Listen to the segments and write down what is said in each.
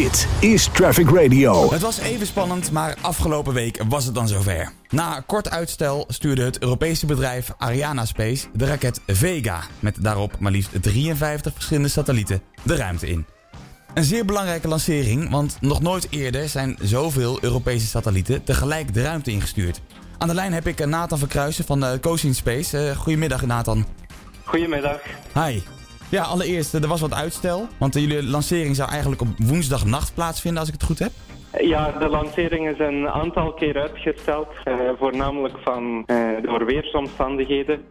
Dit is Traffic Radio. Het was even spannend, maar afgelopen week was het dan zover. Na kort uitstel stuurde het Europese bedrijf Ariana Space de raket Vega met daarop maar liefst 53 verschillende satellieten de ruimte in. Een zeer belangrijke lancering, want nog nooit eerder zijn zoveel Europese satellieten tegelijk de ruimte ingestuurd. Aan de lijn heb ik Nathan Verkruisen van uh, Cosin Space. Uh, goedemiddag Nathan. Goedemiddag. Hi. Ja, allereerst, er was wat uitstel. Want jullie lancering zou eigenlijk op woensdagnacht plaatsvinden, als ik het goed heb. Ja, de lancering is een aantal keer uitgesteld. Uh, voornamelijk van, uh, door weersomstandigheden.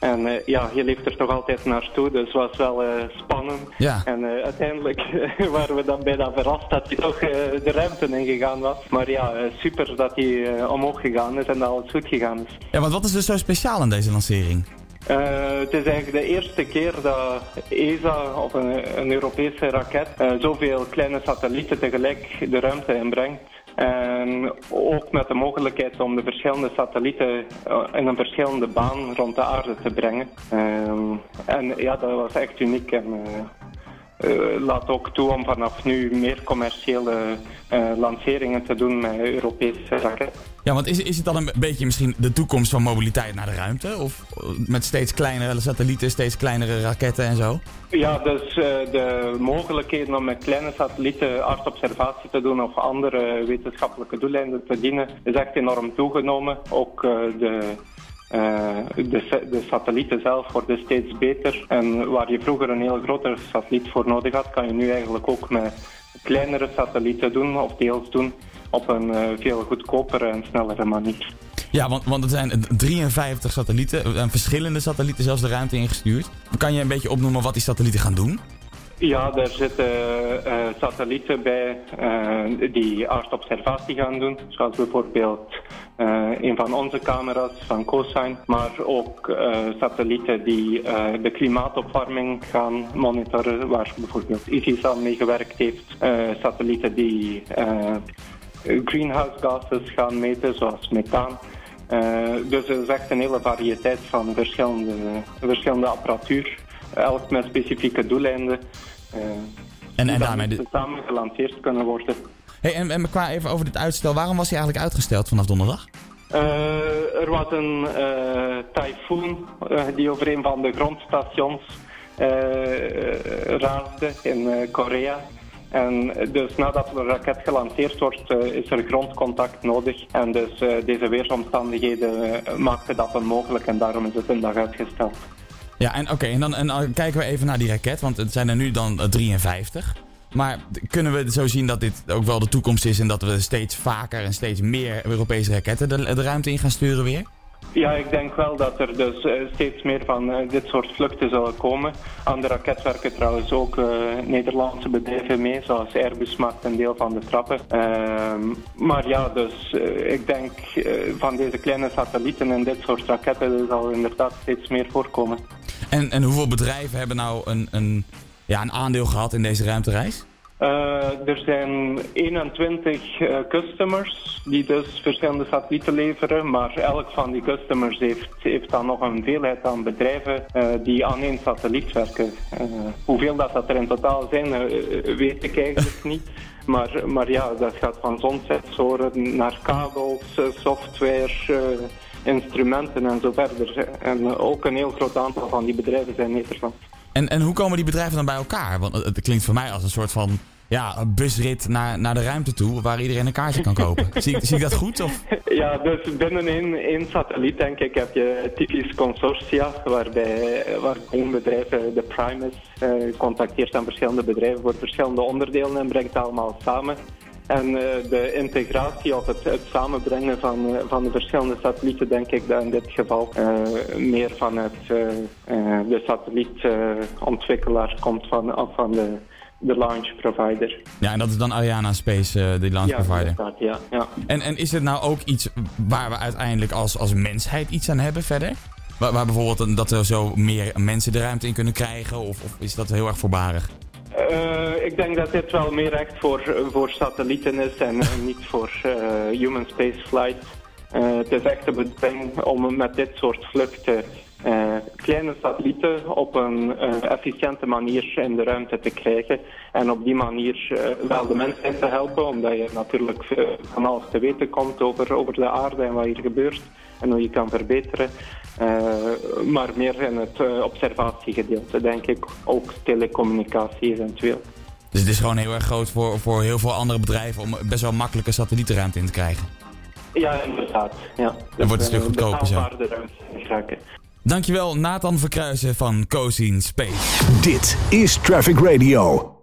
En uh, ja, je leeft er toch altijd naartoe, dus het was wel spannend. Ja. En uiteindelijk waren we dan bijna verrast dat hij toch de ruimte ingegaan was. Maar ja, super dat hij omhoog gegaan is en dat alles goed gegaan is. Ja, want wat is er zo speciaal aan deze lancering? Uh, het is eigenlijk de eerste keer dat ESA of een, een Europese raket uh, zoveel kleine satellieten tegelijk de ruimte inbrengt. En ook met de mogelijkheid om de verschillende satellieten uh, in een verschillende baan rond de aarde te brengen. en ja, dat was echt uniek. En, laat ook toe om vanaf nu meer commerciële lanceringen te doen met Europese raketten. Ja, want is, is het dan een beetje misschien de toekomst van mobiliteit naar de ruimte? Of met steeds kleinere satellieten, steeds kleinere raketten en zo? Ja, dus de mogelijkheden om met kleine satellieten aardobservatie te doen of andere wetenschappelijke doeleinden te dienen is echt enorm toegenomen. Ook de uh, de, satellieten zelf worden steeds beter. En waar je vroeger een heel grote satelliet voor nodig had, kan je nu eigenlijk ook met kleinere satellieten doen of deels doen op een uh, veel goedkopere en snellere manier. Ja, want, want er zijn 53 satellieten, en verschillende satellieten zelfs de ruimte ingestuurd. Kan je een beetje opnoemen wat die satellieten gaan doen? Ja, er zitten uh, satellieten bij uh, die aardobservatie gaan doen. Zoals bijvoorbeeld een van onze camera's van CoSign. Maar ook satellieten die de klimaatopwarming gaan monitoren. Waar bijvoorbeeld ICIS aan mee gewerkt heeft. satellieten die greenhouse gases gaan meten, zoals methaan. Dus er is echt een hele variëteit van verschillende, verschillende apparatuur, elk met specifieke doeleinden. Uh, en, en daarmee de... samen gelanceerd kunnen worden. Hey, en, en qua even over dit uitstel, waarom was hij eigenlijk uitgesteld vanaf donderdag? Uh, er was een tyfoon die over een van de grondstations raasde in Korea. En dus nadat de raket gelanceerd wordt, uh, is er grondcontact nodig. En dus uh, deze weersomstandigheden uh, maakten dat onmogelijk en daarom is het een dag uitgesteld. Ja, en oké, en, dan, en kijken we even naar die raket, want het zijn er nu dan 53. Maar kunnen we zo zien dat dit ook wel de toekomst is en dat we steeds vaker en steeds meer Europese raketten de, ruimte in gaan sturen weer? Ja, ik denk wel dat er dus uh, steeds meer van uh, dit soort vluchten zullen komen. Aan de raket werken trouwens ook Nederlandse bedrijven mee, zoals Airbus maakt een deel van de trappen. Ehm, maar ja, dus ik denk van deze kleine satellieten en dit soort raketten zal inderdaad steeds meer voorkomen. En, en hoeveel bedrijven hebben nou een, een, ja, een aandeel gehad in deze ruimtereis? Uh, er zijn 21 uh, customers die dus verschillende satellieten leveren, maar elk van die customers heeft, heeft dan nog een veelheid aan bedrijven uh, die aan één satelliet werken. hoeveel dat, dat er in totaal zijn, weet ik eigenlijk niet. Maar, maar ja, dat gaat van zonsensoren naar kabels, software, instrumenten en zo verder. En ook een heel groot aantal van die bedrijven zijn Nederlands. En, en hoe komen die bedrijven dan bij elkaar? Want het klinkt voor mij als een soort van ja, een busrit naar, naar de ruimte toe waar iedereen een kaartje kan kopen. zie, zie ik dat goed? Of? Ja, dus binnen één, één satelliet denk ik heb je typisch consortia waarbij waar één bedrijf, de Primus, eh, contacteert aan verschillende bedrijven voor verschillende onderdelen en brengt allemaal samen. En uh, de integratie of het, het samenbrengen van, uh, van de verschillende satellieten, denk ik dat in dit geval uh, meer vanuit de satellietontwikkelaar komt van, of van de, de launch provider. Ja, en dat is dan Ariana Space, de launch ja, provider. Dat, ja, ja. En, en is het nou ook iets waar we uiteindelijk als, als mensheid iets aan hebben verder? Waar, waar bijvoorbeeld dat er zo meer mensen de ruimte in kunnen krijgen? Of, of is dat heel erg voorbarig? Uh, ik denk dat dit wel meer echt voor, voor satellieten is en niet voor human spaceflight. Het is echt de om met dit soort vluchten kleine satellieten op een efficiënte manier in de ruimte te krijgen. En op die manier wel de mensen te helpen, omdat je natuurlijk van alles te weten komt over, over de aarde en wat hier gebeurt en hoe je kan verbeteren. maar meer in het observatiegedeelte, denk ik. Ook telecommunicatie eventueel. Dus het is gewoon heel erg groot voor, voor heel veel andere bedrijven om best wel makkelijke satellietenruimte in te krijgen. Ja, inderdaad. Ja. Dan wordt het een stuk goedkoper zo. Dankjewel Nathan Verkruisen van Cozine Space. Dit is Traffic Radio.